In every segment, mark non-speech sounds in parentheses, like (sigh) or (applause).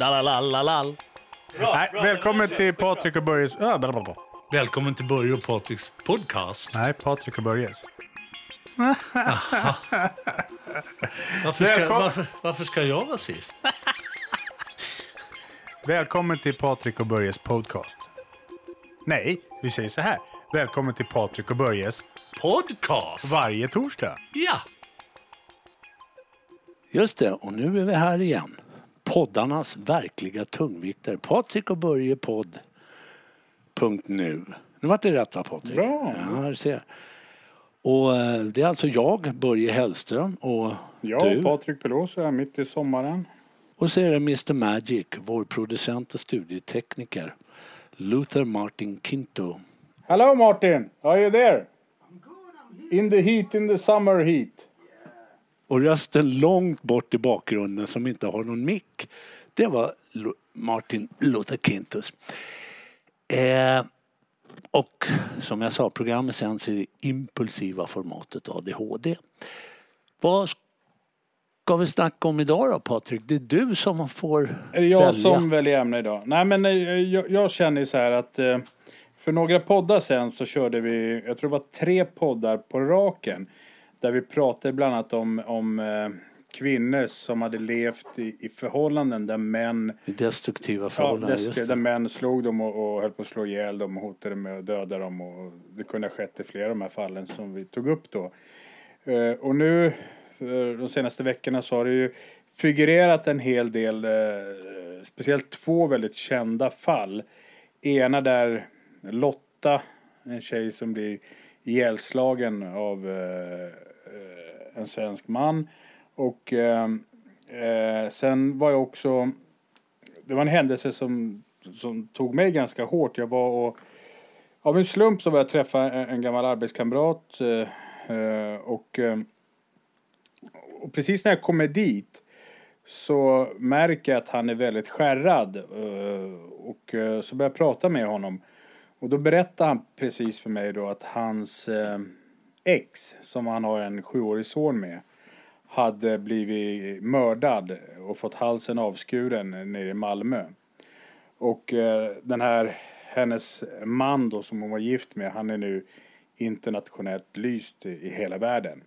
Dalalalalalal. Nej, välkommen till Patrik och Börjes... Bla, bla, bla. Välkommen till Börje och Patriks podcast. Nej, Patrik och Börjes. Varför ska, varför, varför ska jag vara sist? Välkommen till Patrik och Börjes podcast. Nej, vi säger så här. Välkommen till Patrik och Börjes Podcast? varje torsdag. Ja. Just det, och nu är vi här igen. Poddarnas verkliga tungviktare. Patrik och Börje podd. Punkt nu. Nu vart det rätt va Patrik? Bra. Ja, du ser. Och eh, det är alltså jag, Börje Hellström och Ja, du. Patrik Pelosi är mitt i sommaren. Och så är det Mr Magic, vår producent och studietekniker. Luther Martin Kinto. Hello Martin, are you there? In the heat, in the summer heat. Och rösten långt bort i bakgrunden som inte har någon mick. Det var Martin Luther Kintus. Eh, och som jag sa, programmet sänds i det impulsiva formatet ADHD. Vad ska vi snacka om idag då Patrik? Det är du som får Är det jag välja. som väljer ämne idag? Nej men eh, jag, jag känner ju så här att eh, för några poddar sen så körde vi, jag tror det var tre poddar på raken. Där vi pratade bland annat om, om eh, kvinnor som hade levt i, i förhållanden där män, Destruktiva ja, förhållanden. dess, just där män slog dem och, och höll på att slå ihjäl dem och hotade med att döda dem. Och det kunde ha skett i flera av de här fallen som vi tog upp då. Eh, och nu eh, de senaste veckorna så har det ju figurerat en hel del, eh, speciellt två väldigt kända fall. Ena där Lotta, en tjej som blir ihjälslagen av eh, Eh, en svensk man. Och eh, eh, sen var jag också, det var en händelse som, som tog mig ganska hårt. Jag var och av en slump så var jag träffa en, en gammal arbetskamrat eh, eh och, eh, och precis när jag kommer dit så märker jag att han är väldigt skärrad och så börjar jag prata med honom och då berättar han precis för mig då att hans eh, ex som han har en sjuårig son med hade blivit mördad och fått halsen avskuren nere i Malmö. Och eh, den här, hennes man då som hon var gift med, han är nu internationellt lyst i, i hela världen.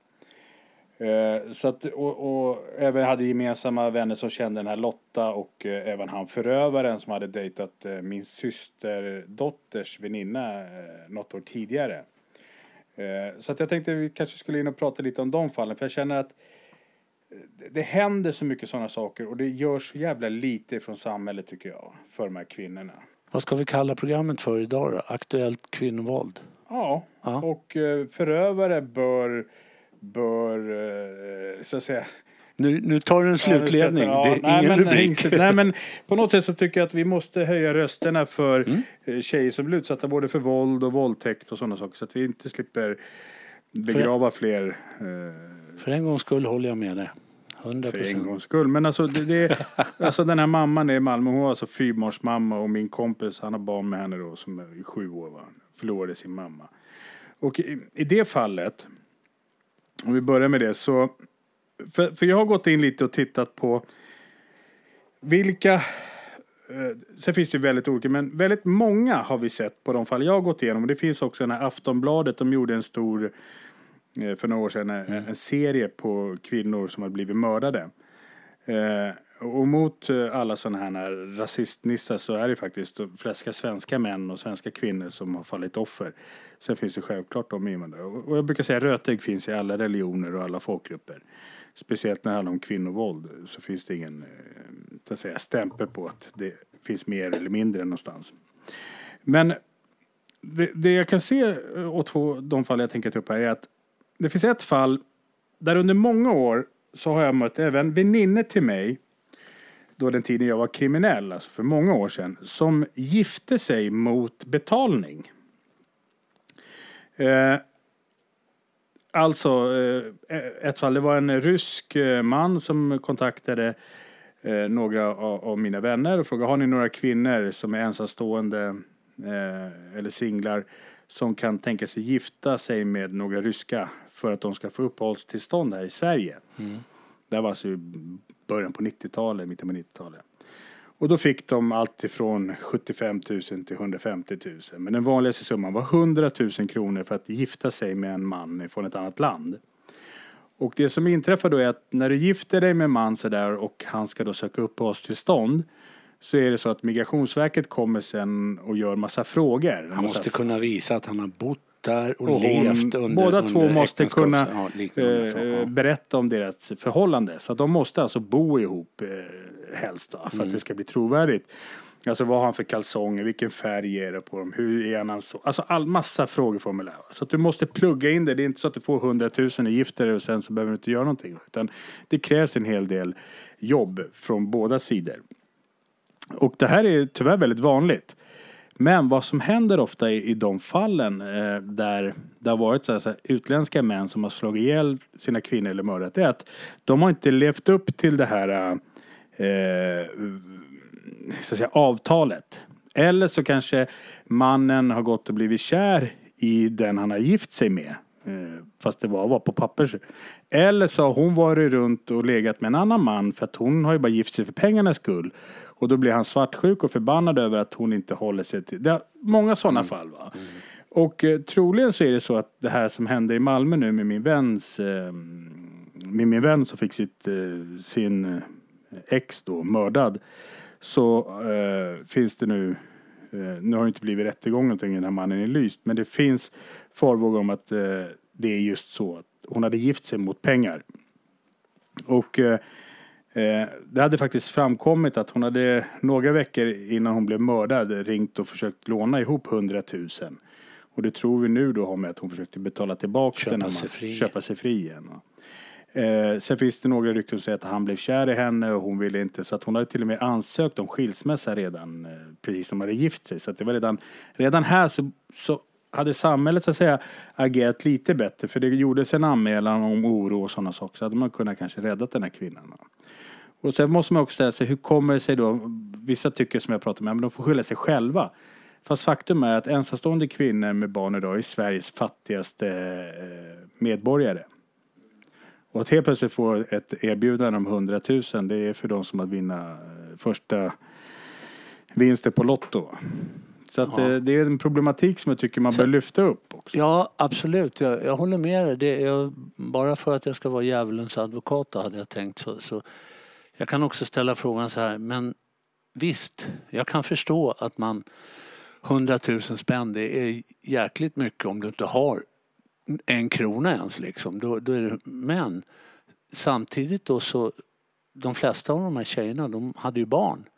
Eh, så att, och, och även hade gemensamma vänner som kände den här Lotta och eh, även han förövaren som hade dejtat eh, min systerdotters väninna eh, något år tidigare. Eh, så att jag tänkte vi kanske skulle in och prata lite om de fallen för jag känner att det- det händer så mycket sådana saker och det görs så jävla lite från samhället tycker jag för de här kvinnorna. Vad ska vi kalla programmet för idag då? Aktuellt kvinnovåld. Ja, Ja. och eh, förövare bör, bör eh, så att säga Nu, nu tar du en slutledning. Ja, det är nej, ingen men, rubrik. Nej, men (laughs) på något sätt så tycker jag att vi måste höja rösterna för Mm. eh, tjejer som blir utsatta både för våld och våldtäkt och sådana saker så att vi inte slipper begrava fler eh, För en gångs skull håller jag med dig. 100 för en gångs skull. Men alltså, det, det, (laughs) alltså den här mamman är i Malmö, hon var alltså fyrbarnsmamma och min kompis han har barn med henne då som är sju år va? förlorade sin mamma. Och i, i det fallet, om vi börjar med det så, för, för jag har gått in lite och tittat på vilka eh, Sen finns det ju väldigt olika, men väldigt många har vi sett på de fall jag har gått igenom. Det finns också den här Aftonbladet, de gjorde en stor, eh, för några år sedan, en, en serie på kvinnor som hade blivit mördade. Eh, och mot eh, alla sådana här rasistnissar så är det faktiskt de flesta svenska män och svenska kvinnor som har fallit offer. Sen finns det självklart de invandrare. Och jag brukar säga att rötägg finns i alla religioner och alla folkgrupper. Speciellt när det handlar om kvinnovåld så finns det ingen eh, så att säga, stämpel på att det finns mer eller mindre någonstans. Men det, det jag kan se eh, åt två, de fall jag tänker ta upp här är att det finns ett fall där under många år så har jag mött även väninnor till mig då den tiden jag var kriminell, alltså för många år sedan, som gifte sig mot betalning. Eh, alltså, eh, ett fall, det var en rysk eh, man som kontaktade eh, några av, mina vänner och frågade har ni några kvinnor som är ensamstående eller singlar som kan tänka sig gifta sig med några ryska för att de ska få uppehållstillstånd här i Sverige. Det här var alltså början på 90-talet, mitten på 90-talet. Och då fick de allt ifrån 75 000 till 150 000. Men den vanligaste summan var 100 000 kronor för att gifta sig med en man från ett annat land. Och det som inträffar då är att när du gifter dig med en man sådär och han ska då söka uppehållstillstånd så är det så att Migrationsverket kommer sen och gör massa frågor. Han måste kunna visa att han har bott där och, Och levt under båda under två måste äktenskaps- kunna ja, eh, eh, berätta om deras förhållande. Så de måste alltså bo ihop eh, helst va, för Mm. att det ska bli trovärdigt. Alltså vad har han för kalsonger, vilken färg är det på dem, hur är han så? Alltså all massa frågeformulär. Så att du måste plugga in det. Det är inte så att du får 100 000 och gifter och sen så behöver du inte göra någonting. Utan det krävs en hel del jobb från båda sidor. Och det här är tyvärr väldigt vanligt. Men vad som händer ofta i, i de fallen eh, där det har varit så här, så här, utländska män som har slagit ihjäl sina kvinnor eller mördat det är att de har inte levt upp till det här eh, så att säga, avtalet. Eller så kanske mannen har gått och blivit kär i den han har gift sig med. Eh, Fast det var, var på papper. Eller så har hon varit runt och legat med en annan man för att hon har ju bara gift sig för pengarnas skull. Och då blir han svartsjuk och förbannad över att hon inte håller sig till... Det är många sådana fall. Va? Och eh, troligen så är det så att det här som hände i Malmö nu med min väns... Eh, med min vän som fick sitt, eh, sin eh, ex då mördad. Så eh, finns det nu... Eh, nu har det inte blivit rättegång någonting, den här mannen är lyst. Men det finns farhågor om att eh, det är just så att hon hade gift sig mot pengar. Och eh, det hade faktiskt framkommit att hon hade några veckor innan hon blev mördad ringt och försökt låna ihop 100 000. Och det tror vi nu då har med att hon försökte betala tillbaka Köpa den här sig man- fri. köpa sig fri igen. Eh, sen finns det några rykten som säger att han blev kär i henne och hon ville inte. Så att hon hade till och med ansökt om skilsmässa redan eh, precis som hon hade gift sig. Så att det var redan, redan här så, så hade samhället så att säga agerat lite bättre. För det gjordes en anmälan om oro och sådana saker. Så hade man kunnat kanske räddat den här kvinnan. Och sen måste man också ställa sig, hur kommer det sig då? Vissa tycker som jag pratar med, men de får skylla sig själva. Fast faktum är att ensamstående kvinnor med barn idag är Sveriges fattigaste eh, medborgare. Och att helt plötsligt få ett erbjudande om 100 000 det är för de som att vinna eh, första vinsten på Lotto. Så att Ja. eh, det är en problematik som jag tycker man bör lyfta upp också. Ja, absolut. Jag, jag håller med dig. Det är, bara för att jag ska vara djävulens advokat då, hade jag tänkt så, så. Jag kan också ställa frågan så här, men visst, jag kan förstå att man 100 000 spänn, det är jäkligt mycket om du inte har en krona ens liksom. Då, då är det, men samtidigt då så, de flesta av de här tjejerna, de hade ju barn.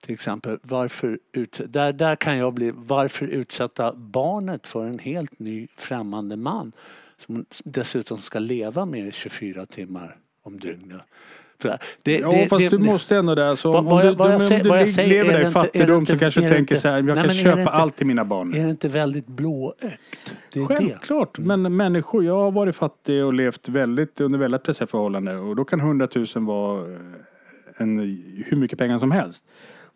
Till exempel, varför ut, där, där kan jag bli, varför utsätta barnet för en helt ny främmande man som hon dessutom ska leva med 24 timmar om dygnet. För det, Ja, det- fast det- du måste ändå där. Så Vad- om vad du, jag- vad jag du, om vad du jag lig- säger, lever det i det fattigdom inte- så kanske du det tänker inte- så här, jag Nej, kan det köpa inte- allt till mina barn. Är det inte väldigt blåögt? Det det. Självklart, men människor, jag har varit fattig och levt väldigt, under väldigt pressade förhållanden och då kan 100 000 vara eh, en, hur mycket pengar som helst.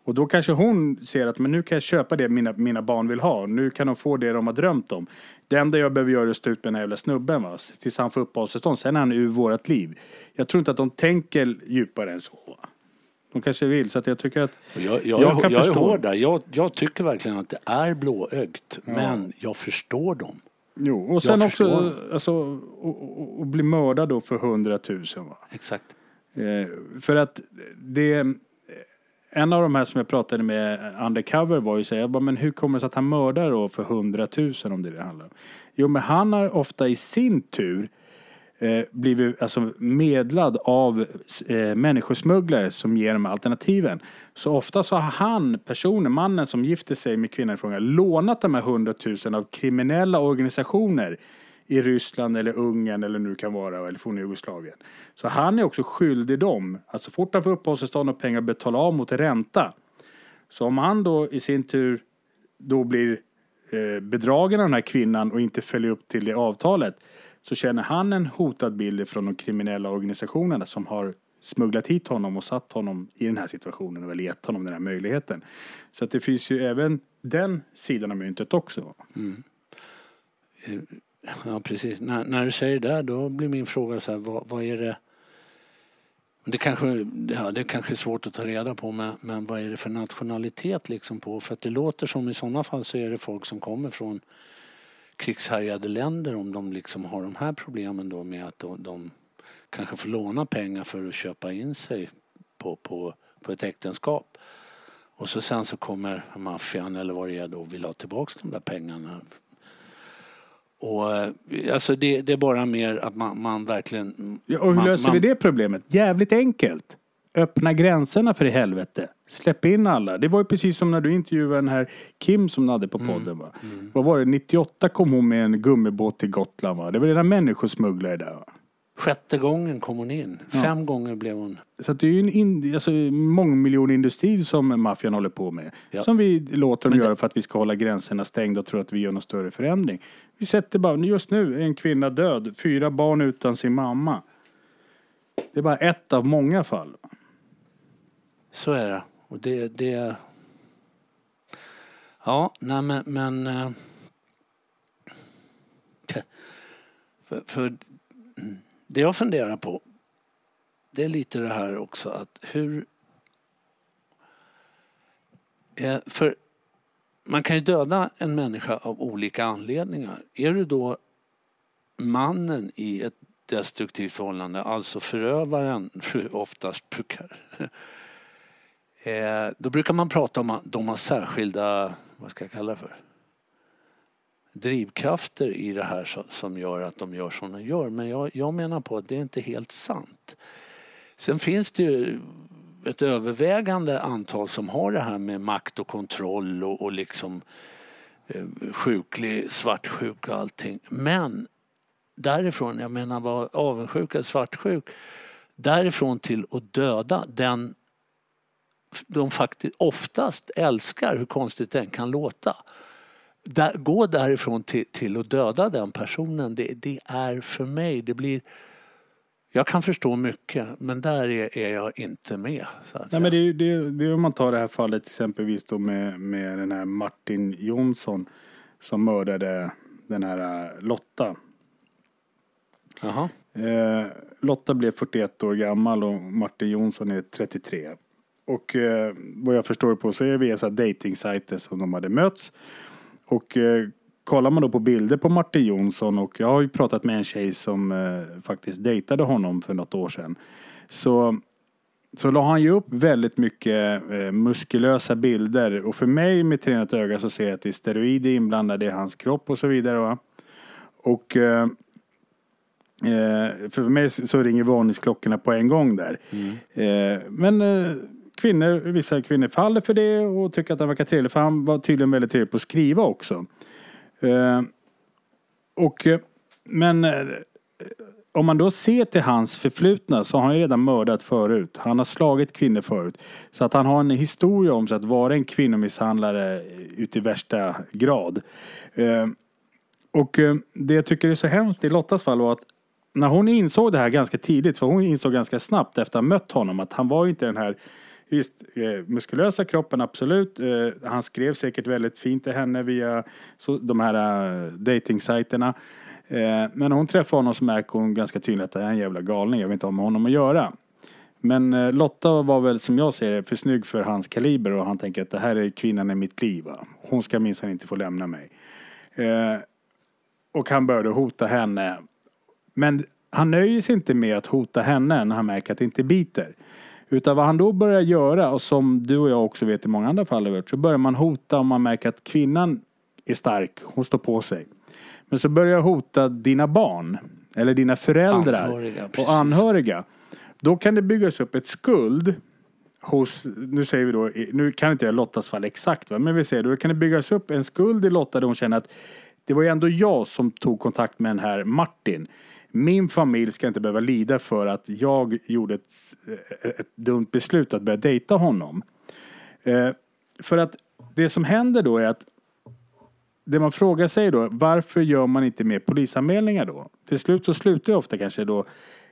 Och då kanske hon ser att men nu kan jag köpa det mina, mina barn vill ha. Nu kan de få det de har drömt om. Det enda jag behöver göra är att stå ut med den här jävla snubben va? tills han får uppehållstillstånd. Sen är han ur vårat liv. Jag tror inte att de tänker djupare än så. Va? De kanske vill, så att jag tycker att Jag, jag, Jag jag, kan jag är förstå. hård där. Jag, jag tycker verkligen att det är blåögt. Men jag förstår dem. Jo, och sen också alltså, och, och, och bli mördad då för 100 000. Va? Exakt. Eh, för att det... En av de här som jag pratade med undercover var ju så här, jag bara, men hur kommer det sig att han mördar då för 100 000 om det är det handlar om? Jo, men han har ofta i sin tur eh, blivit alltså, medlad av eh, människosmugglare som ger dem här alternativen. Så ofta så har han, personen, mannen som gifter sig med kvinnan i fråga, lånat de här 100 000 av kriminella organisationer i Ryssland eller Ungern eller nu kan vara, eller forna Jugoslavien. Så han är också skyldig dem, att så fort han får uppehållstillstånd och pengar betala av mot ränta. Så om han då i sin tur då blir eh, bedragen av den här kvinnan och inte följer upp till det avtalet så känner han en hotad bild från de kriminella organisationerna som har smugglat hit honom och satt honom i den här situationen och väl gett honom den här möjligheten. Så att det finns ju även den sidan av myntet också. Mm. Ja, precis. När, när du säger det där, då blir min fråga så här, vad, vad är det... Det kanske, ja, det kanske är svårt att ta reda på men, men vad är det för nationalitet liksom på? För att det låter som i sådana fall så är det folk som kommer från krigshärjade länder om de liksom har de här problemen då med att de, de kanske får låna pengar för att köpa in sig på, på, på ett äktenskap. Och så sen så kommer maffian eller vad det är då och vill ha tillbaka de där pengarna. Och eh, alltså det, det är bara mer att man, man verkligen... Ja, och hur man, löser man, vi det problemet? Jävligt enkelt. Öppna gränserna för i helvete. Släpp in alla. Det var ju precis som när du intervjuade den här Kim som du hade på podden. Va? Vad var det? 98 kom hon med en gummibåt till Gotland va? Det var redan människosmugglare där va? Sjätte gången kom hon in. Fem gånger blev hon... Så det är ju en in, alltså, mångmiljonindustri som maffian håller på med. Ja. Som vi låter dem det- göra för att vi ska hålla gränserna stängda och tro att vi gör någon större förändring. Vi sätter bara, just nu är en kvinna död, fyra barn utan sin mamma. Det är bara ett av många fall. Så är det. Och det... det ja, nej men... men eh, för, för det jag funderar på det är lite det här också att hur... För man kan ju döda en människa av olika anledningar. Är du då mannen i ett destruktivt förhållande, alltså förövaren (laughs) oftast brukar eh, då brukar man prata om att de har särskilda, vad ska jag kalla det för? Drivkrafter i det här som gör att de gör som de gör. Men jag, jag menar på att det är inte helt sant. Sen finns det ju ett övervägande antal som har det här med makt och kontroll och, och liksom eh, sjuklig, svartsjuk och allting. Men därifrån, jag menar var avundsjuk eller svartsjuk, därifrån till att döda den de faktiskt oftast älskar, hur konstigt det än kan låta. Där, gå därifrån till, till att döda den personen, det, det är för mig, det blir... Jag kan förstå mycket, men där är, är jag inte med. Nej, men det, det, det om man tar det här fallet exempelvis då med, med den här Martin Jonsson som mördade den här äh, Lotta. Jaha. Eh, Lotta blev 41 år gammal och Martin Jonsson är 33. Och eh, vad jag förstår på så är det via datingsajter som de hade mötts. Och eh, kollar man då på bilder på Martin Jonsson och jag har ju pratat med en tjej som eh, faktiskt dejtade honom för något år sedan. Så så la han ju upp väldigt mycket eh, muskulösa bilder och för mig med tränat öga så ser jag att det är steroider inblandade i hans kropp och så vidare. Va? Och eh, eh, för mig så ringer varningsklockorna på en gång där. Eh, men eh, kvinnor, vissa kvinnor faller för det och tycker att han verkar trevlig för han var tydligen väldigt trevlig på att skriva också. Eh, och, eh, men eh, om man då ser till hans förflutna så har han ju redan mördat förut. Han har slagit kvinnor förut. Så att han har en historia om sig att vara en kvinnomisshandlare ut i värsta grad. Eh, och eh, det jag tycker är så hemskt i Lottas fall var att när hon insåg det här ganska tidigt, för hon insåg ganska snabbt efter att ha mött honom att han var ju inte den här Visst, eh, muskulösa kroppen absolut. Eh, han skrev säkert väldigt fint till henne via så, de här uh, datingsajterna. Eh, men när hon träffar honom så märker hon ganska tydligt att det är en jävla galning. Jag vill inte ha med honom att göra. Men eh, Lotta var väl som jag ser det för snygg för hans kaliber och han tänker att det här är kvinnan i mitt liv. Va? Hon ska minsann inte få lämna mig. Eh, och han började hota henne. Men han nöjer sig inte med att hota henne när han märker att det inte biter. Utan vad han då börjar göra och som du och jag också vet i många andra fall har gjort så börjar man hota om man märker att kvinnan är stark, hon står på sig. Men så börjar jag hota dina barn eller dina föräldrar Anhöriga, och anhöriga. Då kan det byggas upp ett skuld hos, nu säger vi då, nu kan inte jag Lottas fall exakt va, men vi säger då kan det byggas upp en skuld i Lotta där hon känner att det var ju ändå jag som tog kontakt med den här Martin. Min familj ska inte behöva lida för att jag gjorde ett, eh, ett dumt beslut att börja dejta honom. Eh, för att det som händer då är att det man frågar sig då, varför gör man inte mer polisanmälningar då? Till slut så slutar ju ofta kanske då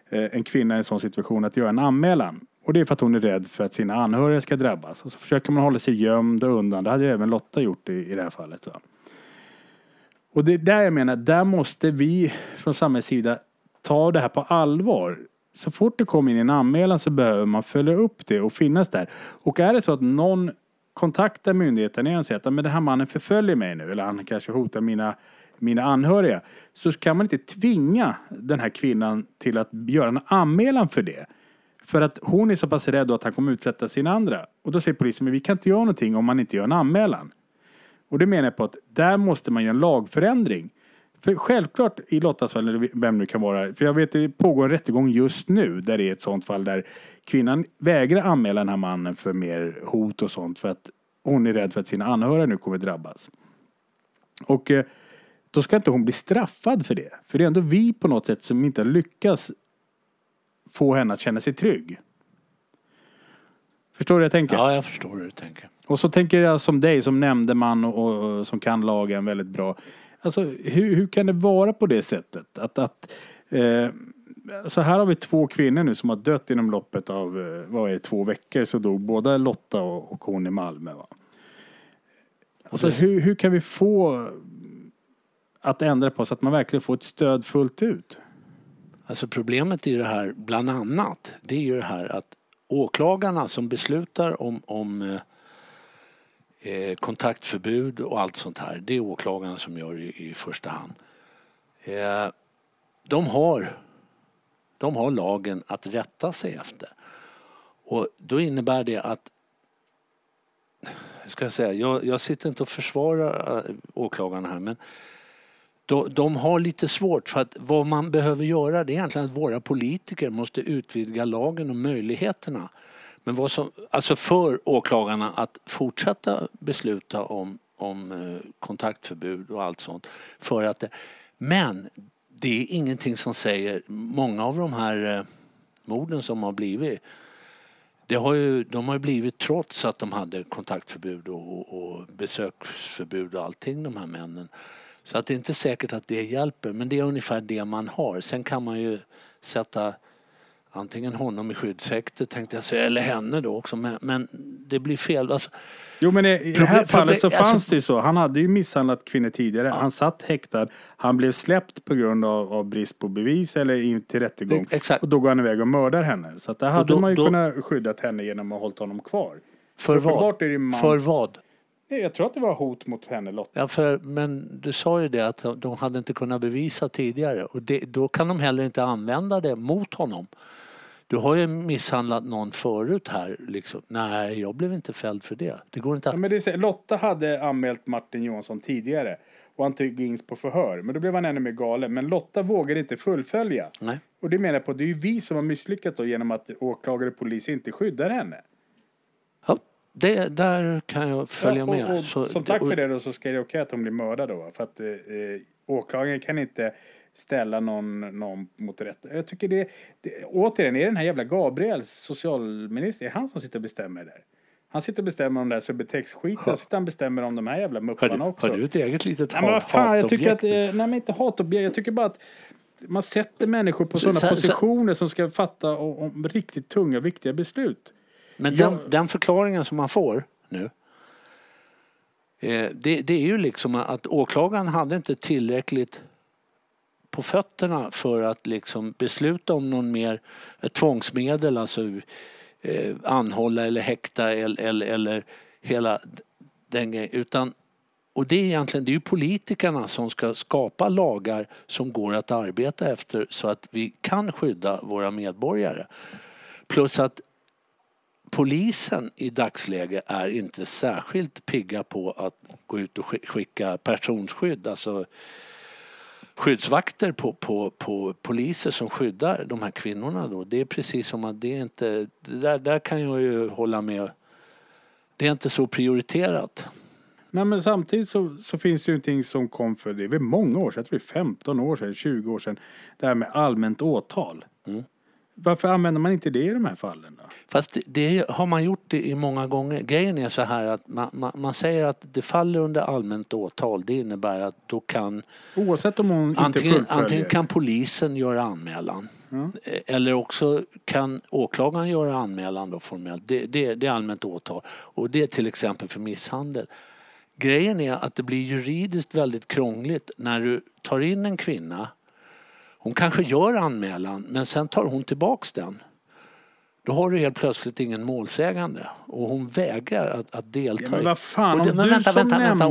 eh, en kvinna i en sån situation att göra en anmälan. Och det är för att hon är rädd för att sina anhöriga ska drabbas. Och så försöker man hålla sig gömd och undan. Det hade ju även Lotta gjort i, i det här fallet. Va? Och det är där jag menar, där måste vi från samhällets sida ta det här på allvar. så fort det kommer in en anmälan så behöver man följa upp det och finnas där. Och är det så att någon kontaktar myndigheten igen och säger att men den här mannen förföljer mig nu eller han kanske hotar mina, mina anhöriga. Så kan man inte tvinga den här kvinnan till att göra en anmälan för det. För att hon är så pass rädd att han kommer utsätta sina andra. Och då säger polisen, men vi kan inte göra någonting om man inte gör en anmälan. Och det menar jag på att där måste man göra en lagförändring. För självklart i Lottas fall, eller vem det nu kan vara, för jag vet det pågår en rättegång just nu där det är ett sånt fall där kvinnan vägrar anmäla den här mannen för mer hot och sånt för att hon är rädd för att sina anhöriga nu kommer drabbas. Och eh, då ska inte hon bli straffad för det. För det är ändå vi på något sätt som inte lyckas få henne att känna sig trygg. Förstår du hur jag tänker? Ja, jag förstår hur du tänker. Och så tänker jag som dig som nämndeman och, och som kan lagen väldigt bra. Alltså hur, hur kan det vara på det sättet? Att, att eh, så här har vi två kvinnor nu som har dött inom loppet av, eh, vad är det, två veckor så dog både Lotta och, och hon i Malmö. Va? Alltså, hur, hur kan vi få att ändra på så att man verkligen får ett stöd fullt ut? Alltså problemet i det här, bland annat, det är ju det här att åklagarna som beslutar om, om eh, kontaktförbud och allt sånt här, det är åklagarna som gör i, i första hand. Eh, de, har, de har lagen att rätta sig efter. Och då innebär det att ska jag, säga, jag, jag sitter inte och försvarar äh, åklagarna här men de, de har lite svårt för att vad man behöver göra det är egentligen att våra politiker måste utvidga lagen och möjligheterna. Men vad som, alltså för åklagarna att fortsätta besluta om, om eh, kontaktförbud och allt sånt. För att det, men det är ingenting som säger, många av de här eh, morden som har blivit det har ju, de har ju blivit trots att de hade kontaktförbud och, och besöksförbud och allting de här männen. Så att det är inte säkert att det hjälper men det är ungefär det man har. Sen kan man ju sätta antingen honom i skyddshäkte tänkte jag säga, eller henne då också. Men, men det blir fel. Alltså, Jo men i, i det här fallet så fanns alltså- det ju så. Han hade ju misshandlat kvinnor tidigare. Han satt häktad. Han blev släppt på grund av, av brist på bevis eller in till rättegång. Exakt. Och då går han iväg och mördar henne. Så att där hade då- man ju då- kunnat skyddat henne genom att hållit honom kvar. för vad? För vad? Nej, Jag tror att det var hot mot henne Lotta. Ja, för, men du sa ju det att de hade inte kunnat bevisa tidigare och det, då kan de heller inte använda det mot honom. Du har ju misshandlat någon förut här. Liksom. Nej, jag blev inte fälld för det. Det går inte Ja, att... men det är, Lotta hade anmält Martin Johansson tidigare. Och han tog in på förhör. Men då blev han ännu mer galen. Men Lotta vågade inte fullfölja. Nej. Och det menar jag på, det är ju vi som har misslyckats då genom att åklagare och polis inte skyddar henne. Ja, det, där kan jag följa Ja, med. och, och, Så- som tack och- för det då så ska det okej att hon blir mördad då. För att eh, eh, åklagaren kan inte ställa någon, någon mot rätt. Jag tycker det, det, återigen, är den här jävla Gabriel, socialminister, är han som sitter och bestämmer där? Han sitter och bestämmer om den där Subutex-skiten, sitter han och bestämmer om de här jävla mupparna också. har du ett eget litet Nej men vad fan, jag tycker att, eh, nej men inte hatobjekt, jag tycker bara att man sätter människor på Så- sådana så- så- positioner som ska fatta om, om riktigt tunga, viktiga beslut. Men jag- den, den förklaringen som man får nu eh, det, det är ju liksom att åklagaren hade inte tillräckligt på fötterna för att liksom besluta om någon mer tvångsmedel, alltså eh, anhålla eller häkta eller, eller, eller hela den grejen. Utan, och det är egentligen det är ju politikerna som ska skapa lagar som går att arbeta efter så att vi kan skydda våra medborgare. Plus att polisen i dagsläget är inte särskilt pigga på att gå ut och skicka personskydd, alltså skyddsvakter på, på, på poliser som skyddar de här kvinnorna. Då. Det är precis som att det är inte, det där, där kan jag ju hålla med. Det är inte så prioriterat. Nej men samtidigt så, så finns det ju någonting som kom för, det är många år sedan, jag tror det är 15 år sedan, 20 år sedan, det här med allmänt åtal. Mm. Varför använder man inte det i de här fallen då? Fast det, har man gjort det i många gånger. Grejen är så här att man, man, man säger att det faller under allmänt åtal. Det innebär att då kan Oavsett om hon inte Antingen, fullföljer. antingen kan polisen göra anmälan Eh, eller också kan åklagaren göra anmälan då formellt. Det, det, det är allmänt åtal. Och det är till exempel för misshandel. Grejen är att det blir juridiskt väldigt krångligt när du tar in en kvinna Hon kanske gör anmälan men sen tar hon tillbaks den. Då har du helt plötsligt ingen målsägande och hon vägrar att, att delta. Ja, men vad fan, och om du som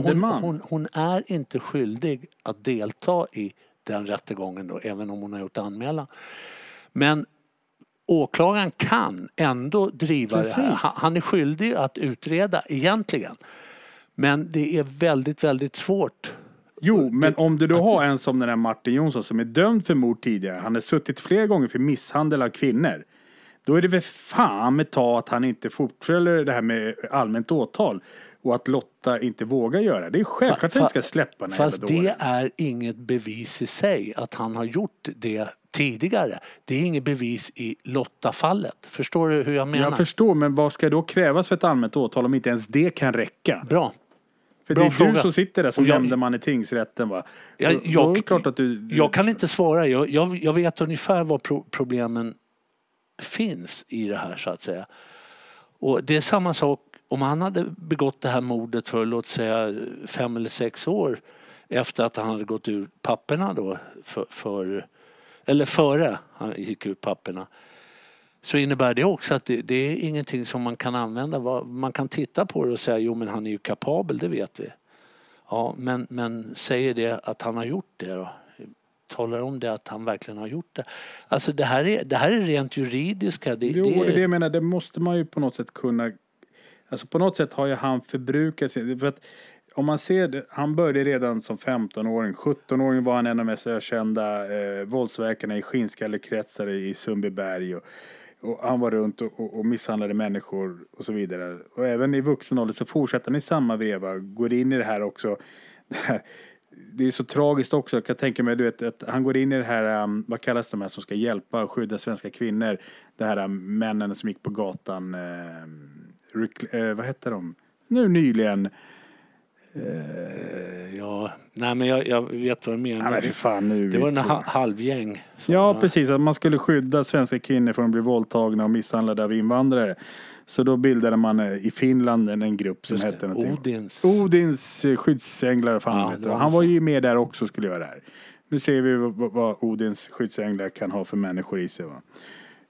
Hon, nämndeman- hon, hon är inte skyldig att delta i den rättegången då, även om hon har gjort anmälan. Men åklagaren kan ändå driva det här. Precis. Han- Han är skyldig att utreda egentligen. Men det är väldigt, väldigt svårt. Jo, men om du då har en som den här Martin Jonsson som är dömd för mord tidigare. Han har suttit flera gånger för misshandel av kvinnor. Då är det väl fan med ta att han inte fortföljer det här med allmänt åtal. Och att Lotta inte vågar göra. Det är självklart att han inte ska släppa den Fast det dåren. är inget bevis i sig att han har gjort det tidigare. Det är inget bevis i Lotta-fallet. Förstår du hur jag menar? Jag förstår, men vad ska då krävas för ett allmänt åtal om inte ens det kan räcka? Bra. För Bra det är fråga. du som sitter där som jag- nämndeman i tingsrätten va? Jag, jag, klart att du... jag kan inte svara. Jag, jag, jag vet ungefär var pro, problemen finns i det här så att säga. Och det är samma sak om han hade begått det här mordet för låt säga fem eller sex år efter att han hade gått ur papperna då för, för eller före han gick ur papperna så innebär det också att det, det är ingenting som man kan använda. Man kan titta på det och säga jo men han är ju kapabel, det vet vi. Ja, men, men säger det att han har gjort det då? Talar om det att han verkligen har gjort det? Alltså det här är, det här är rent juridiska. Det, Jo, det är det jag menar. Det måste man ju på något sätt kunna... Alltså på något sätt har ju han förbrukat sig. För att om man ser det, han började redan som 15-åring. 17-åring var han en av de mest ökända eh, våldsverkarna i skinnskallekretsar i Sundbyberg. Och, och han var runt och, och, och misshandlade människor och så vidare. Och även i vuxen ålder så fortsätter han i samma veva. Går in i det här också. Det, (laughs) här, det är så tragiskt också. Jag kan tänka mig, du vet, att han går in i det här, um, vad kallas de här som ska hjälpa och skydda svenska kvinnor? Det här um, männen som gick på gatan, uh, uh, vad hette de? Nu nyligen. Ja, nej men jag, jag vet vad du menar. Ja, men fan nu. det var en ha- halvgäng. Ja, precis. Att man skulle skydda svenska kvinnor från att bli våldtagna och misshandlade av invandrare. Så då bildade man eh, i Finland en, grupp som Just det, hette någonting. Odins. Odins eh, skyddsänglar, fan Ja, det var Han var ju med där också skulle göra det här. Nu ser vi vad, vad Odins skyddsänglar kan ha för människor i sig. Va?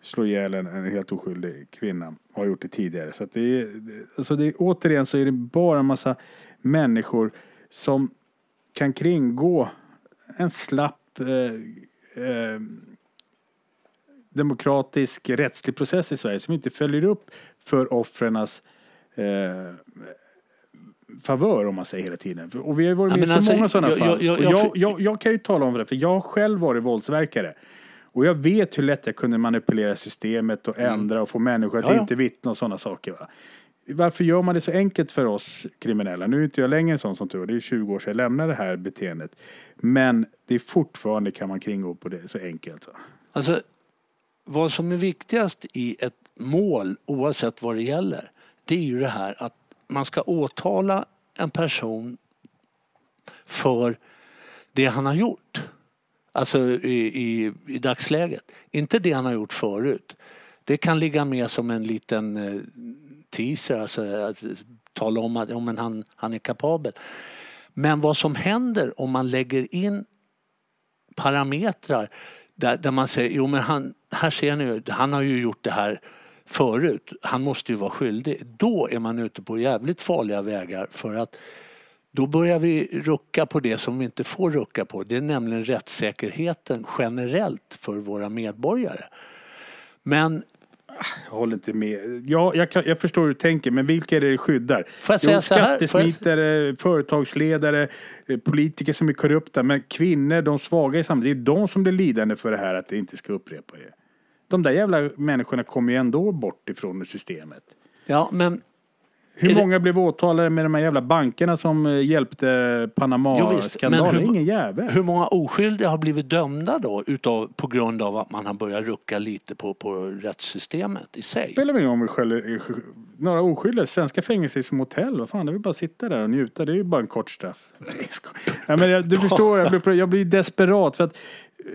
Slå ihjäl en, en helt oskyldig kvinna. Har gjort det tidigare. Så det är, det- alltså det återigen så är det bara en massa människor som kan kringgå en slapp eh, eh, demokratisk rättslig process i Sverige som inte följer upp för offrenas eh, favör om man säger hela tiden. Och vi har ju varit Ja, med i så alltså, många sådana jag- fall. jag- jag- jag, jag, kan ju tala om det, för jag har själv varit våldsverkare. Och jag vet hur lätt jag kunde manipulera systemet och ändra och få människor att Mm. Ja, ja. inte vittna och sådana saker. Va? Varför gör man det så enkelt för oss kriminella? Nu är inte jag längre en sån som tur Det är 20 år sedan jag lämnade det här beteendet. Men det är fortfarande kan man kringgå på det så enkelt. Alltså, vad som är viktigast i ett mål, oavsett vad det gäller, det är ju det här att man ska åtala en person för det han har gjort. Alltså i, i, i dagsläget. Inte det han har gjort förut. Det kan ligga med som en liten eh, teaser, alltså att tala om att ja, men han, han är kapabel. Men vad som händer om man lägger in parametrar där, där man säger, jo men han, här ser ni han har ju gjort det här förut, han måste ju vara skyldig. Då är man ute på jävligt farliga vägar för att då börjar vi rucka på det som vi inte får rucka på. Det är nämligen rättssäkerheten generellt för våra medborgare. Men jag håller inte med. Ja, jag, kan, jag förstår hur du tänker, men vilka är det det skyddar? Får jag säga jo, så här? skattesmitare, företagsledare, eh, politiker som är korrupta. Men kvinnor, de svaga i samhället, det är de som blir lidande för det här att det inte ska upprepa det. De där jävla människorna kommer ju ändå bort ifrån systemet. ja, men Hur Är det- många blev åtalade med de här jävla bankerna som eh, hjälpte Panama-skandalen? Ingen jävel. Hur många oskyldiga har blivit dömda då utav, på grund av att man har börjat rucka lite på, på rättssystemet i sig? spelar väl ingen om vi skäller, eh, några oskyldiga. Svenska fängelser är som hotell. Vad fan, det väl bara sitta där och njuta. Det är ju bara en kort straff. (laughs) Nej, men jag, du (laughs) förstår, jag blir, jag blir desperat. För att,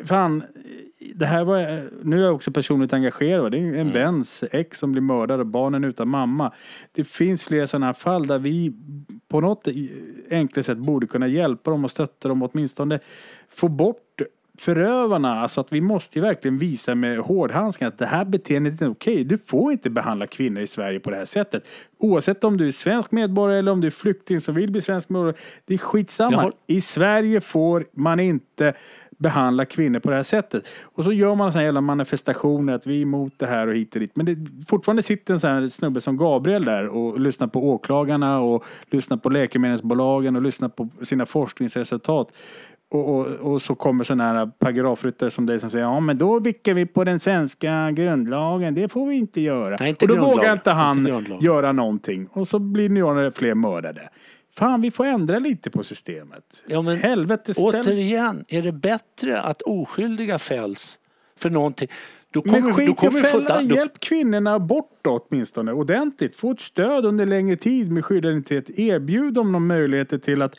fan, det här var, nu är jag också personligt engagerad. Det är en väns ex som blir mördad och barnen utan mamma. Det finns flera sådana här fall där vi på något enkelt sätt borde kunna hjälpa dem och stötta dem. Åtminstone få bort förövarna, alltså att vi måste ju verkligen visa med hårdhandskarna att det här beteendet är okej. Du får inte behandla kvinnor i Sverige på det här sättet. Oavsett om du är svensk medborgare eller om du är flykting som vill bli svensk medborgare. Det är skitsamma. Jag har- I Sverige får man inte behandla kvinnor på det här sättet. Och så gör man sådana jävla manifestationer att vi är emot det här och hit och dit. Men det fortfarande sitter en sån här snubbe som Gabriel där och lyssnar på åklagarna och lyssnar på läkemedelsbolagen och lyssnar på sina forskningsresultat. Och, och, och så kommer sådana här paragrafryttare som dig som säger ja men då vickar vi på den svenska grundlagen. Det får vi inte göra. Nej, inte och då grundlagen. vågar inte han Inte göra någonting. Och så blir några fler mördade. Fan, vi får ändra lite på systemet. Ja, men Helvete, ställ... Återigen, är det bättre att oskyldiga fälls för någonting? Då Men kommer, skit då i kommer att vi få... fälla, Då, hjälp kvinnorna bort då åtminstone ordentligt. Få ett stöd under längre tid med skyddad identitet. Erbjud dem någon möjligheter till att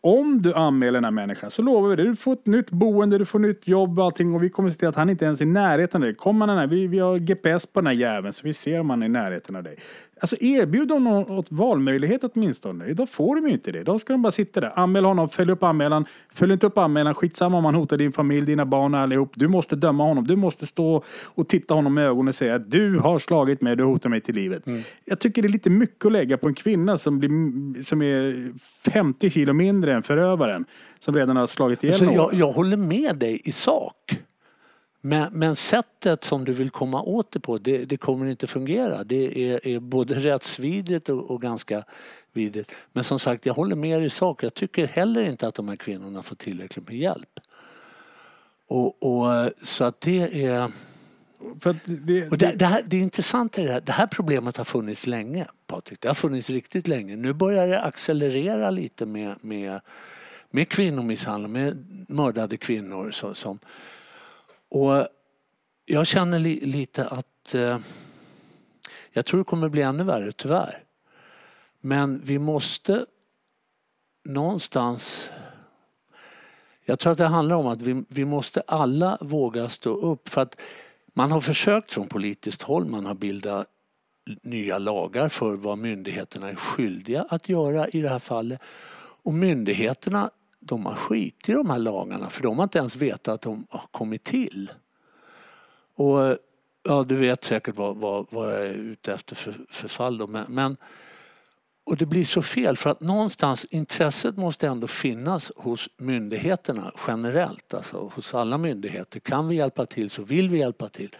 om du anmäler den här människan så lovar vi det. Du får ett nytt boende, du får nytt jobb och allting och vi kommer se till att han inte ens är i närheten av dig. Kommer han här, vi, vi har GPS på den här jäveln så vi ser om han är i närheten av dig. Alltså erbjud dem någon valmöjlighet åtminstone. Idag får de ju inte det. Då ska de bara sitta där. Anmäl honom, följ upp anmälan. Följ inte upp anmälan, skitsamma om han hotar din familj, dina barn och allihop. Du måste döma honom. Du måste stå och titta honom i ögonen och säga att du har slagit mig, du hotar mig till livet. Jag tycker det är lite mycket att lägga på en kvinna som, blir, som är 50 kilo mindre än förövaren. Som redan har slagit ihjäl alltså, någon. jag, jag håller med dig i sak. Men, men sättet som du vill komma åt det på, det, det kommer inte fungera. Det är, är både (laughs) rättsvidrigt och, och ganska vidrigt. Men som sagt, jag håller med i sak. Jag tycker heller inte att de här kvinnorna får tillräckligt med hjälp. Och, och, så att det är... För det, Och det, det, här, det är intressant är det här. Det här problemet har funnits länge, Patrik. Det har funnits riktigt länge. Nu börjar det accelerera lite med, med, med kvinnomisshandel, med mördade kvinnor. Så, som, och jag känner li, lite att eh, jag tror det kommer bli ännu värre, tyvärr. Men vi måste någonstans jag tror att det handlar om att vi, vi måste alla våga stå upp. För att man har försökt från politiskt håll, man har bildat nya lagar för vad myndigheterna är skyldiga att göra i det här fallet. Och myndigheterna de har skit i de här lagarna för de har inte ens vetat att de har kommit till. Och ja, du vet säkert vad, vad, vad jag är ute efter för, för fall då. Men, men, och det blir så fel för att någonstans intresset måste ändå finnas hos myndigheterna generellt. Alltså hos alla myndigheter. Kan vi hjälpa till så vill vi hjälpa till.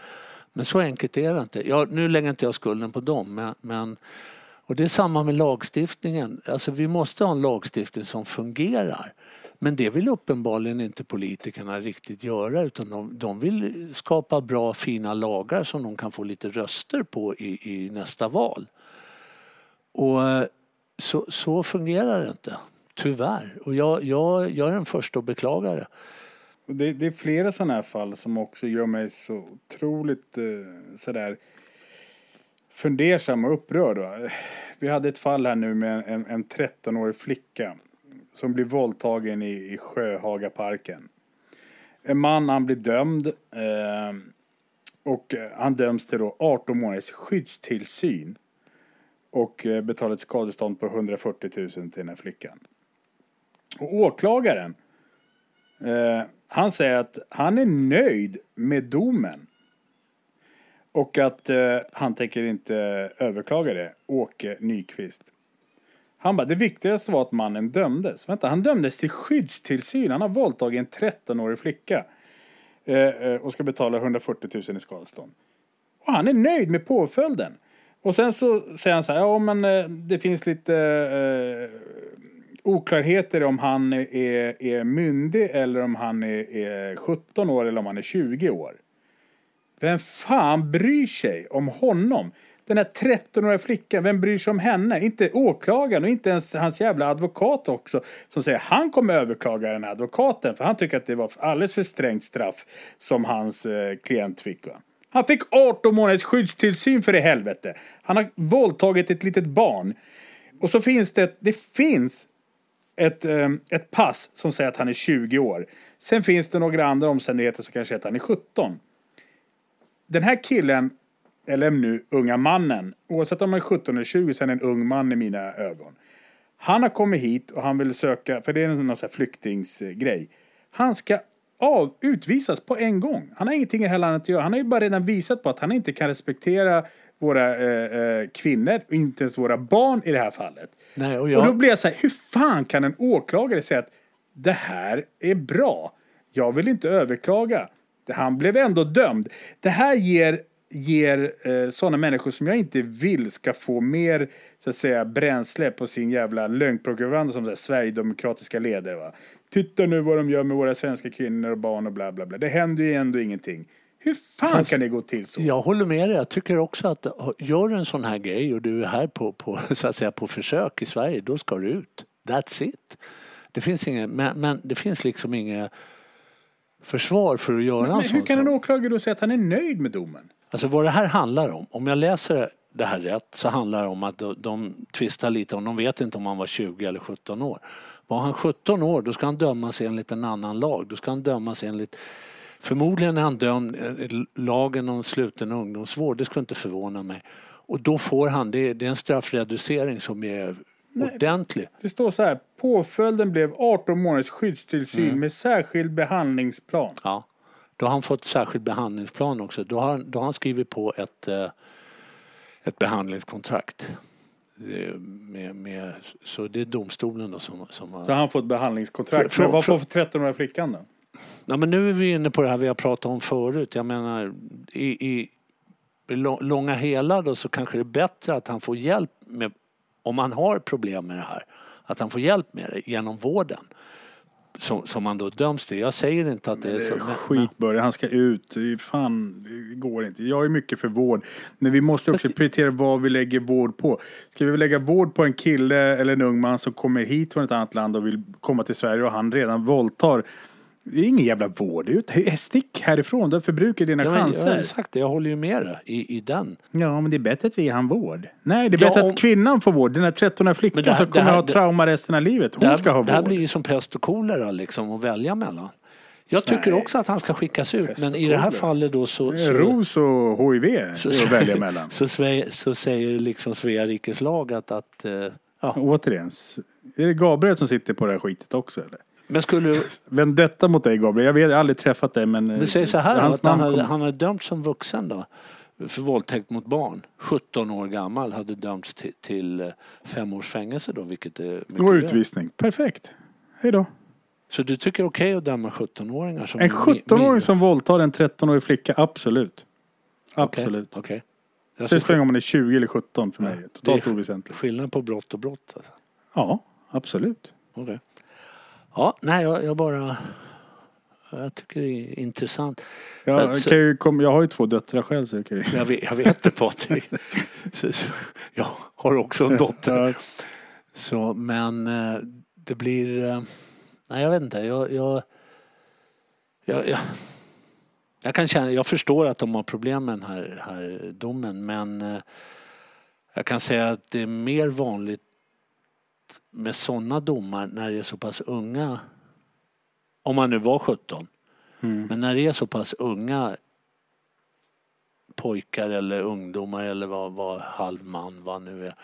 Men så enkelt är det inte. Jag, nu lägger inte jag skulden på dem. Men, men, och det är samma med lagstiftningen. Alltså vi måste ha en lagstiftning som fungerar. Men det vill uppenbarligen inte politikerna riktigt göra utan de, de vill skapa bra fina lagar som de kan få lite röster på i, i nästa val. Och eh, så, så fungerar det inte. Tyvärr. Och jag, jag, jag är den första att beklaga det. Det, det är flera sådana här fall som också gör mig så otroligt eh, sådär fundersam och upprörd. Va? Vi hade ett fall här nu med en, en 13-årig flicka som blir våldtagen i, i Sjöhagaparken. En man, han blir dömd eh, och han döms till då 18 månaders skyddstillsyn och eh, betalar ett skadestånd på 140 000 till den här flickan. Och åklagaren Eh, han säger att han är nöjd med domen. Och att eh, han tänker inte överklaga det. Åke Nyqvist. Han bara, det viktigaste var att mannen dömdes. Vänta, han dömdes till skyddstillsyn. Han har våldtagit en 13-årig flicka. Eh, eh, och ska betala 140 000 i skadestånd. Och han är nöjd med påföljden. Och sen så säger han så här, ja men eh, det finns lite eh, oklarheter om han är, är myndig eller om han är, är 17 år eller om han är 20 år. Vem fan bryr sig om honom? Den här 13-åriga flickan, vem bryr sig om henne? Inte åklagaren och inte ens hans jävla advokat också. Som säger han kommer överklaga den här advokaten för han tycker att det var alldeles för strängt straff som hans eh, klient fick. Va? Han fick 18 månaders skyddstillsyn för i helvete. Han har våldtagit ett litet barn. Och så finns det, det finns ett, eh, ett pass som säger att han är 20 år. Sen finns det några andra omständigheter som kanske säger att han är 17. Den här killen, eller nu unga mannen, oavsett om han är 17 eller 20 så är han en ung man i mina ögon. Han har kommit hit och han vill söka, för det är en sån flyktingsgrej. Han ska av, utvisas på en gång. Han har ingenting i det här landet att göra. Han har ju bara redan visat på att han inte kan respektera våra eh, eh, kvinnor och inte ens våra barn i det här fallet. Nej, och Och jag, då blir jag så här, hur fan kan en åklagare säga att det här är bra? Jag vill inte överklaga. Han blev ändå dömd. Det här ger, ger eh, sådana människor som jag inte vill ska få mer så att säga, bränsle på sin jävla lögnpropaganda som så här, sverigedemokratiska ledare. Va? Titta nu vad de gör med våra svenska kvinnor och barn och bla bla bla. Det händer ju ändå ingenting. Hur fan Fast- kan det gå till så? jag håller med dig. Jag tycker också att gör du en sån här grej och du är här på, på, (laughs) så att säga, på försök i Sverige, då ska du ut. That's it. Det finns inget, men, men det finns liksom inget försvar för att göra en Men sån hur kan en åklagare då säga att han är nöjd med domen? Alltså vad det här handlar om, om jag läser det här rätt så handlar det om att de, de tvistar lite om, de vet inte om han var 20 eller 17 år. Var han 17 år då ska han dömas enligt en annan lag. Då ska han dömas enligt Förmodligen är han dömd enligt lagen om sluten ungdomsvård. Det skulle inte förvåna mig. Och då får han, det, det är en straffreducering som är ordentlig. Det står så här, påföljden blev 18 månaders skyddstillsyn med särskild behandlingsplan. Ja. Då har han fått särskild behandlingsplan också. Då har, då har han skrivit på ett, eh, ett behandlingskontrakt. Eh, Med, med, så det är domstolen då som, som har... Så han fått behandlingskontrakt. Frå- Men vad frå- får 13-åriga flickan då? Ja, men nu är vi inne på det här vi har pratat om förut. Jag menar, i, i, i lå- långa hela då så kanske det är bättre att han får hjälp med, om han har problem med det här, att han får hjälp med det genom vården. Som, som han då döms till. Jag säger inte att det är så. men- Skitbörja, han ska ut. Det är Fan, det går inte. Jag är mycket för vård. Men vi måste också prioritera vad vi lägger vård på. Ska vi lägga vård på en kille eller en ung man som kommer hit från ett annat land och vill komma till Sverige och han redan våldtar. Det är ingen jävla vård. Stick härifrån. Du förbrukar dina Ja, chanser. har sagt det, jag håller ju med dig i, i den. Ja, men det är bättre att vi ger han vård. Nej, det är Ja, bättre om- att kvinnan får vård. Den här 13-åriga flickan här- som kommer här- ha trauma resten av livet. Hon här, ska ha det här vård. blir ju som pest och kolera liksom att välja mellan. Jag tycker Nej. också att han ska skickas ut Pest men i det här fallet då så... så Ros och HIV så, att välja (laughs) mellan. så, så säger liksom Svea rikes lag att, att eh, ja. Återigen, är det Gabriel som sitter på det här skitet också eller? Men skulle du, Vendetta mot dig Gabriel. Jag vet, jag har aldrig träffat dig men... vi säger så här hans att han, hade, kom- han har dömts som vuxen då för våldtäkt mot barn. 17 år gammal hade dömts till, till eh, fem års fängelse då vilket är mycket Och utvisning. Perfekt. Hej då. Så du tycker okej att döma 17-åringar som En mi- 17-åring mi- som våldtar en 13-årig flicka, absolut. Absolut. Okej. Det Alltså, spelar ingen roll om man är 20 eller 17 för mig. Ja, Totalt det oväsentligt. skillnad på brott och brott. Alltså. Ja, absolut. Okej. Ja, nej jag, jag bara... Jag tycker det är intressant. Jag, Så- ju kom, jag har ju två döttrar själv så jag kan ju... Jag vet, jag vet det Patrik. (laughs) Så, så, jag har också en dotter. Ja, Så, men eh, det blir... eh, Nej, jag vet inte. Jag, jag, jag, jag, jag kan känna... Jag förstår att de har problem med den här, här domen men eh, jag kan säga att det är mer vanligt med sådana domar när det är så pass unga. Om man nu var 17. Mm. Men när det är så pass unga pojkar eller ungdomar eller vad, vad halvman vad nu är.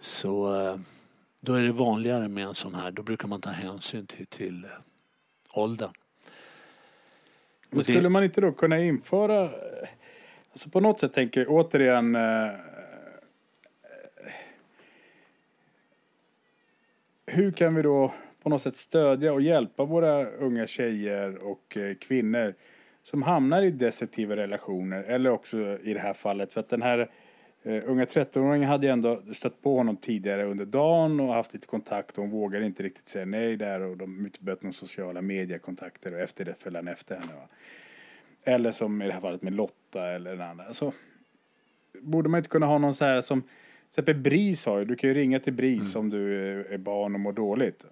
Så eh, då är det vanligare med en sån här. Då brukar man ta hänsyn till, till eh, åldern. Men Och det- skulle man inte då kunna införa, alltså på något sätt tänker jag återigen, hur kan vi då på något sätt stödja och hjälpa våra unga tjejer och eh, kvinnor som hamnar i destruktiva relationer eller också i det här fallet för att den här eh, unga 13-åringen hade ju ändå stött på honom tidigare under dagen och haft lite kontakt och hon vågade inte riktigt säga nej där och de utböt några sociala mediekontakter och efter det föll han efter henne. Va? Eller som i det här fallet med Lotta eller den andra. Alltså, borde man inte kunna ha någon så här som, till exempel BRIS har ju, du kan ju ringa till BRIS om du är, är barn och mår dåligt.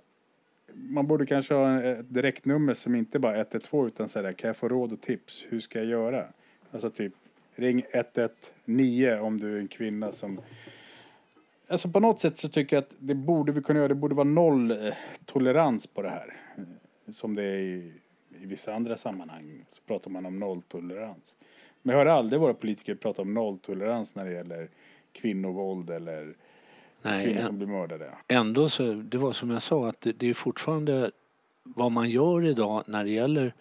Man borde kanske ha ett direktnummer som inte bara är 112 utan här, kan jag få råd och tips? Hur ska jag göra? Alltså typ, ring 119 om du är en kvinna som Alltså på något sätt så tycker jag att det borde vi kunna göra. Det borde vara noll eh, tolerans på det här. Eh, Som det är i, i vissa andra sammanhang så pratar man om nolltolerans. Men jag hör aldrig våra politiker prata om nolltolerans när det gäller kvinnovåld eller Nej, kvinnor som blir mördade. ändå så, det var som jag sa att det, det är fortfarande vad man gör idag när det gäller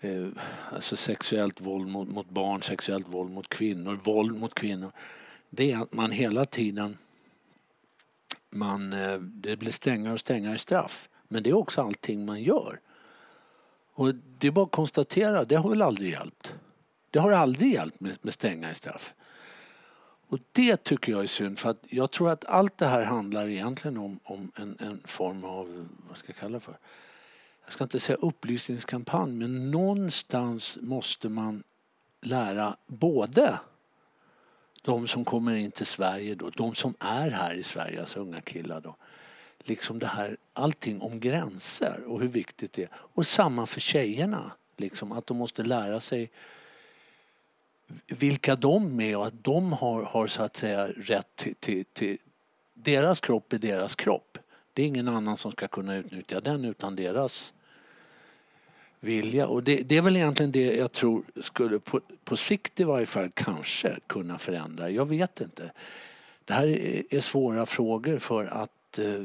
eh, alltså sexuellt våld mot, mot barn, sexuellt våld mot kvinnor, våld mot kvinnor. Det är att man hela tiden man, eh, det blir strängare och strängare straff. Men det är också allting man gör. Och det är bara att konstatera, det har väl aldrig hjälpt. Det har aldrig hjälpt med, med strängare straff. Och det tycker jag är synd för att jag tror att allt det här handlar egentligen om, om en, en form av, vad ska jag kalla det för? Jag ska inte säga upplysningskampanj men någonstans måste man lära både de som kommer in till Sverige då, de som är här i Sverige, alltså unga killar då. Liksom det här, allting om gränser och hur viktigt det är. Och samma för tjejerna, liksom att de måste lära sig vilka de är och att de har, har så att säga rätt till, till, till deras kropp är deras kropp. Det är ingen annan som ska kunna utnyttja den utan deras vilja. Och det, det, är väl egentligen det jag tror skulle på, på sikt i varje fall kanske kunna förändra. Jag vet inte. Det här är, är svåra frågor för att eh,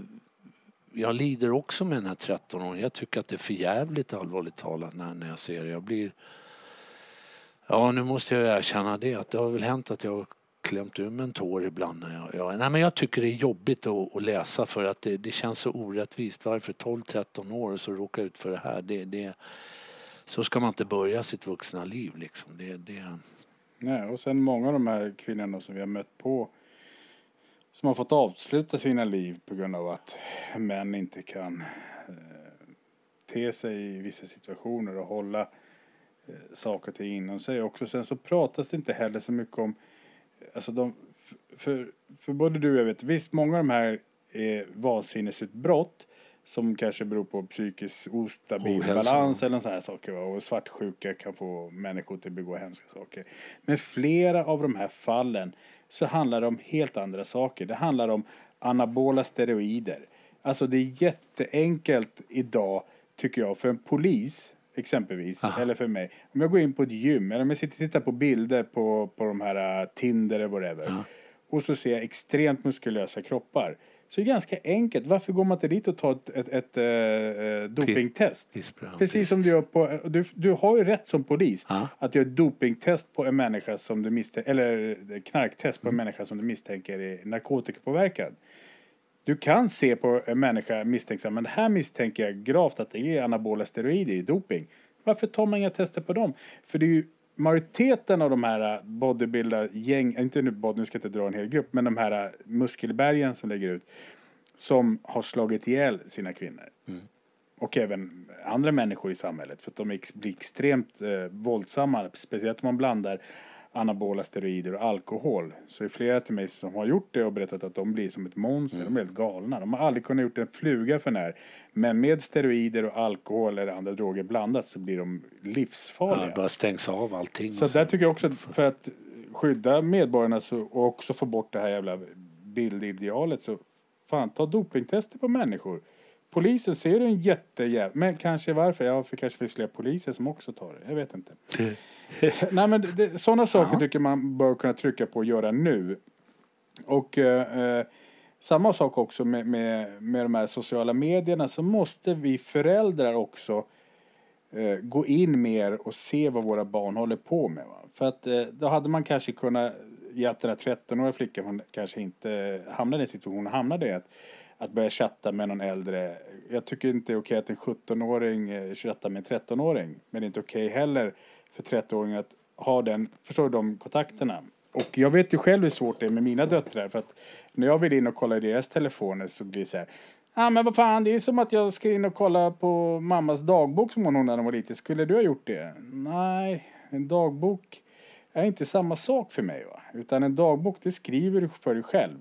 jag lider också med den här 13-åringen. Jag tycker att det är för jävligt allvarligt talat när, när jag ser det. Jag blir... Ja, nu måste jag erkänna det att det har väl hänt att jag har klämt ur mig en tår ibland. När jag, jag, nej, men jag tycker det är jobbigt att, att läsa för att det, det, känns så orättvist. Varför 12-13 år så råka ut för det här? Det, det, så ska man inte börja sitt vuxna liv liksom. Det, det... Nej, och sen många av de här kvinnorna som vi har mött på som har fått avsluta sina liv på grund av att män inte kan eh, te sig i vissa situationer och hålla eh, saker och ting inom sig också. Sen så pratas det inte heller så mycket om, alltså de, för, för både du och jag vet, visst många av de här är vansinnesutbrott som kanske beror på psykisk ostabil Ohälsa. balans eller sådana här saker. va. Och svartsjuka kan få människor till att begå hemska saker. Men flera av de här fallen så handlar det om helt andra saker. Det handlar om anabola steroider. Alltså det är jätteenkelt idag, tycker jag, för en polis exempelvis, Aha. eller för mig. Om jag går in på ett gym, eller om jag sitter och tittar på bilder på, på de här uh, Tinder eller whatever. Ja. Och så ser jag extremt muskulösa kroppar. Så det är ganska enkelt. Varför går man inte dit och tar ett, ett, ett eh, dopingtest? Pissbra. Precis som du gör på... Du, du har ju rätt som polis Ja. att göra dopingtest på en människa som du misstänker... Eller knarktest på en Mm. människa som du misstänker är narkotikapåverkad. Du kan se på en människa misstänksam, men det här misstänker jag gravt att det är anabola steroider i doping. Varför tar man inga tester på dem? För det är ju majoriteten av de här bodybuilder-gäng, inte nu body, nu ska jag inte dra en hel grupp, men de här muskelbergen som lägger ut, som har slagit ihjäl sina kvinnor. Och även andra människor i samhället, för att de blir extremt eh, våldsamma, speciellt om man blandar anabola steroider och alkohol. Så är flera till mig som har gjort det och berättat att de blir som ett monster. De är helt galna. De har aldrig kunnat gjort en fluga för när. Men med steroider och alkohol eller andra droger blandat så blir de livsfarliga. Ja, bara stängs av allting. Så och där tycker jag också att för att skydda medborgarna så, och också få bort det här jävla bildidealet så fan ta dopingtester på människor. Polisen ser du en jättejävla... Men kanske varför? Ja, för kanske finns fler poliser som också tar det. Jag vet inte. (laughs) Nej men det, sådana saker Ja. tycker man bör kunna trycka på och göra nu. Och eh, eh, samma sak också med, med, med de här sociala medierna så måste vi föräldrar också eh, gå in mer och se vad våra barn håller på med. Va? För att eh, då hade man kanske kunnat hjälpa den här 13-åriga flickan, hon kanske inte hamnade i en situation hon hamnade i, att, att börja chatta med någon äldre. Jag tycker inte det är okej att en 17-åring eh, chattar med en 13-åring. Men det är inte okej heller för 30-åringar att ha den, förstår du, de kontakterna. Och jag vet ju själv hur svårt det är med mina döttrar. För att när jag vill in och kolla i deras telefoner så blir det så här. Ja ah, men vad fan, det är som att jag ska in och kolla på mammas dagbok som hon hade när hon var liten. Skulle du ha gjort det? Nej, en dagbok är inte samma sak för mig. Va? Utan en dagbok, det skriver du för dig själv.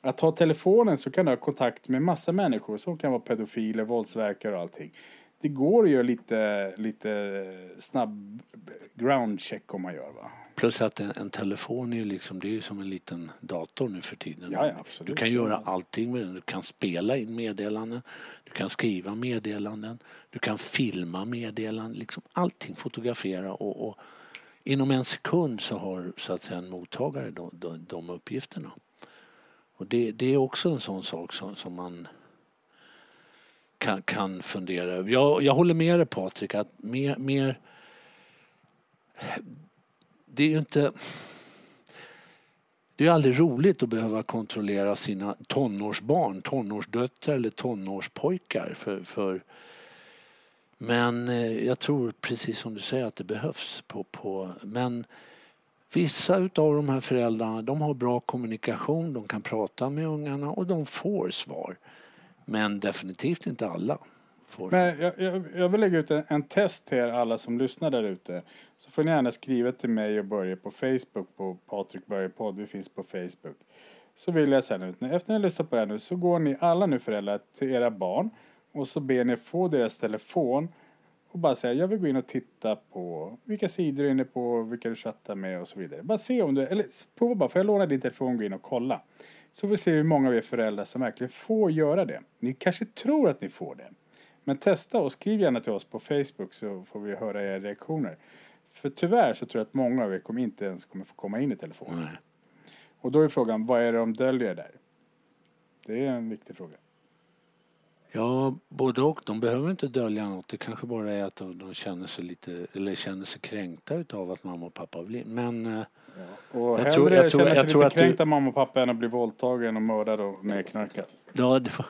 Att ha telefonen så kan du ha kontakt med massa människor som kan vara pedofiler, våldsverkare och allting. Det går att göra lite, lite snabb ground check om man gör va. Plus att en, en telefon är ju liksom, det är ju som en liten dator nu för tiden. Ja. Du kan göra allting med den. Du kan spela in meddelanden, du kan skriva meddelanden, du kan filma meddelanden, liksom allting, fotografera och, och inom en sekund så har så att säga en mottagare de, de, de uppgifterna. Och det, det är också en sån sak som, som man kan, kan fundera över. Jag, jag håller med dig Patrik att mer, mer det är ju inte... Det är aldrig roligt att behöva kontrollera sina tonårsbarn, tonårsdöttrar eller tonårspojkar. För, för, men eh, jag tror precis som du säger att det behövs. På, på, men vissa av de här föräldrarna de har bra kommunikation, de kan prata med ungarna och de får svar. Men definitivt inte alla. Får. Men jag, jag, jag vill lägga ut en, en test till er alla som lyssnar där ute. Så får ni gärna skriva till mig och Börje på Facebook på Patrik Börje podd. Vi finns på Facebook. Så vill jag sen ut, efter ni har lyssnat på det här nu så går ni alla nu föräldrar till era barn och så ber ni få deras telefon och bara säga jag vill gå in och titta på vilka sidor du är inne på, vilka du chattar med och så vidare. Bara se om du, eller prova bara, får jag låna din telefon och gå in och kolla. Så får vi se hur många av er föräldrar som verkligen får göra det. Ni kanske tror att ni får det. Men testa och skriv gärna till oss på Facebook så får vi höra era reaktioner. För tyvärr så tror jag att många av er kommer inte ens kommer få komma in i telefonen. Nej. Och då är frågan, vad är det de döljer där? Det är en viktig fråga. Ja, både och. De behöver inte dölja något. Det kanske bara är att de, känner sig lite, eller känner sig kränkta utav att mamma och pappa blir... Men eh, Och Jag tror- jag tror- sig jag tror att du- kränkt av mamma och pappa än att bli våldtagen och mördad och nedknarkad. ja, det var,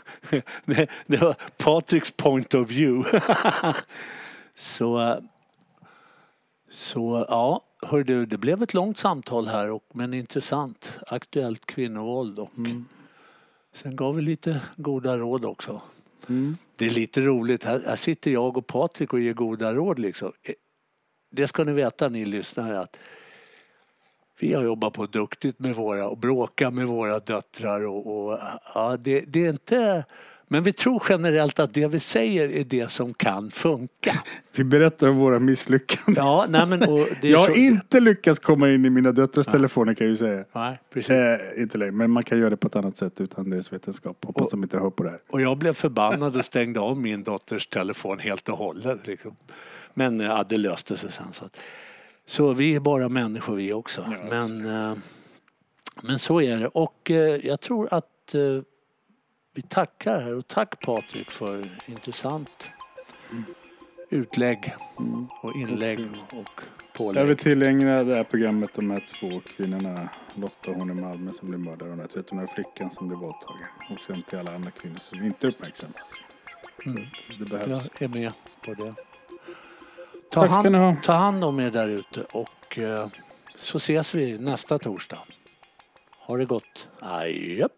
(laughs) det, var Patriks point of view. (laughs) så, så ja, hör du, det blev ett långt samtal här och, men intressant. Aktuellt kvinnovåld och sen gav vi lite goda råd också. Det är lite roligt. Här, här sitter jag och Patrik och ger goda råd. Liksom. Eh, det ska ni veta, ni lyssnare, att vi har jobbat på duktigt med våra och bråkat med våra döttrar. Och, och, ja, det, det är inte... Men vi tror generellt att det vi säger är det som kan funka. Vi berättar om våra misslyckanden. Ja, nej men, Jag har så... inte lyckats komma in i mina döttrars telefoner kan jag ju säga. Nej, precis. Eh, inte längre, men man kan göra det på ett annat sätt utan deras vetenskap. Hoppas Och- de inte hör på det här. Och jag blev förbannad och stängde av min dotters telefon helt och hållet. Liksom. Men ja, det löste sig sen. Så, att, så vi är bara människor vi också. men, eh, men så är det. Och eh, jag tror att eh, vi tackar här. Och tack Patrik för intressant utlägg och inlägg och Jag vill pålägg. tillägna det här programmet de här två kvinnorna. Lotta hon i Malmö som blev mördad och den här 13-åriga flickan som blev våldtagen. Och sen till alla andra kvinnor som inte uppmärksammas. Mm. Det behövs. Jag är med på det. Ta Tack ska hand, ni ha. ta hand om er där ute och eh, så ses vi nästa torsdag. Ha det gott. Adjö.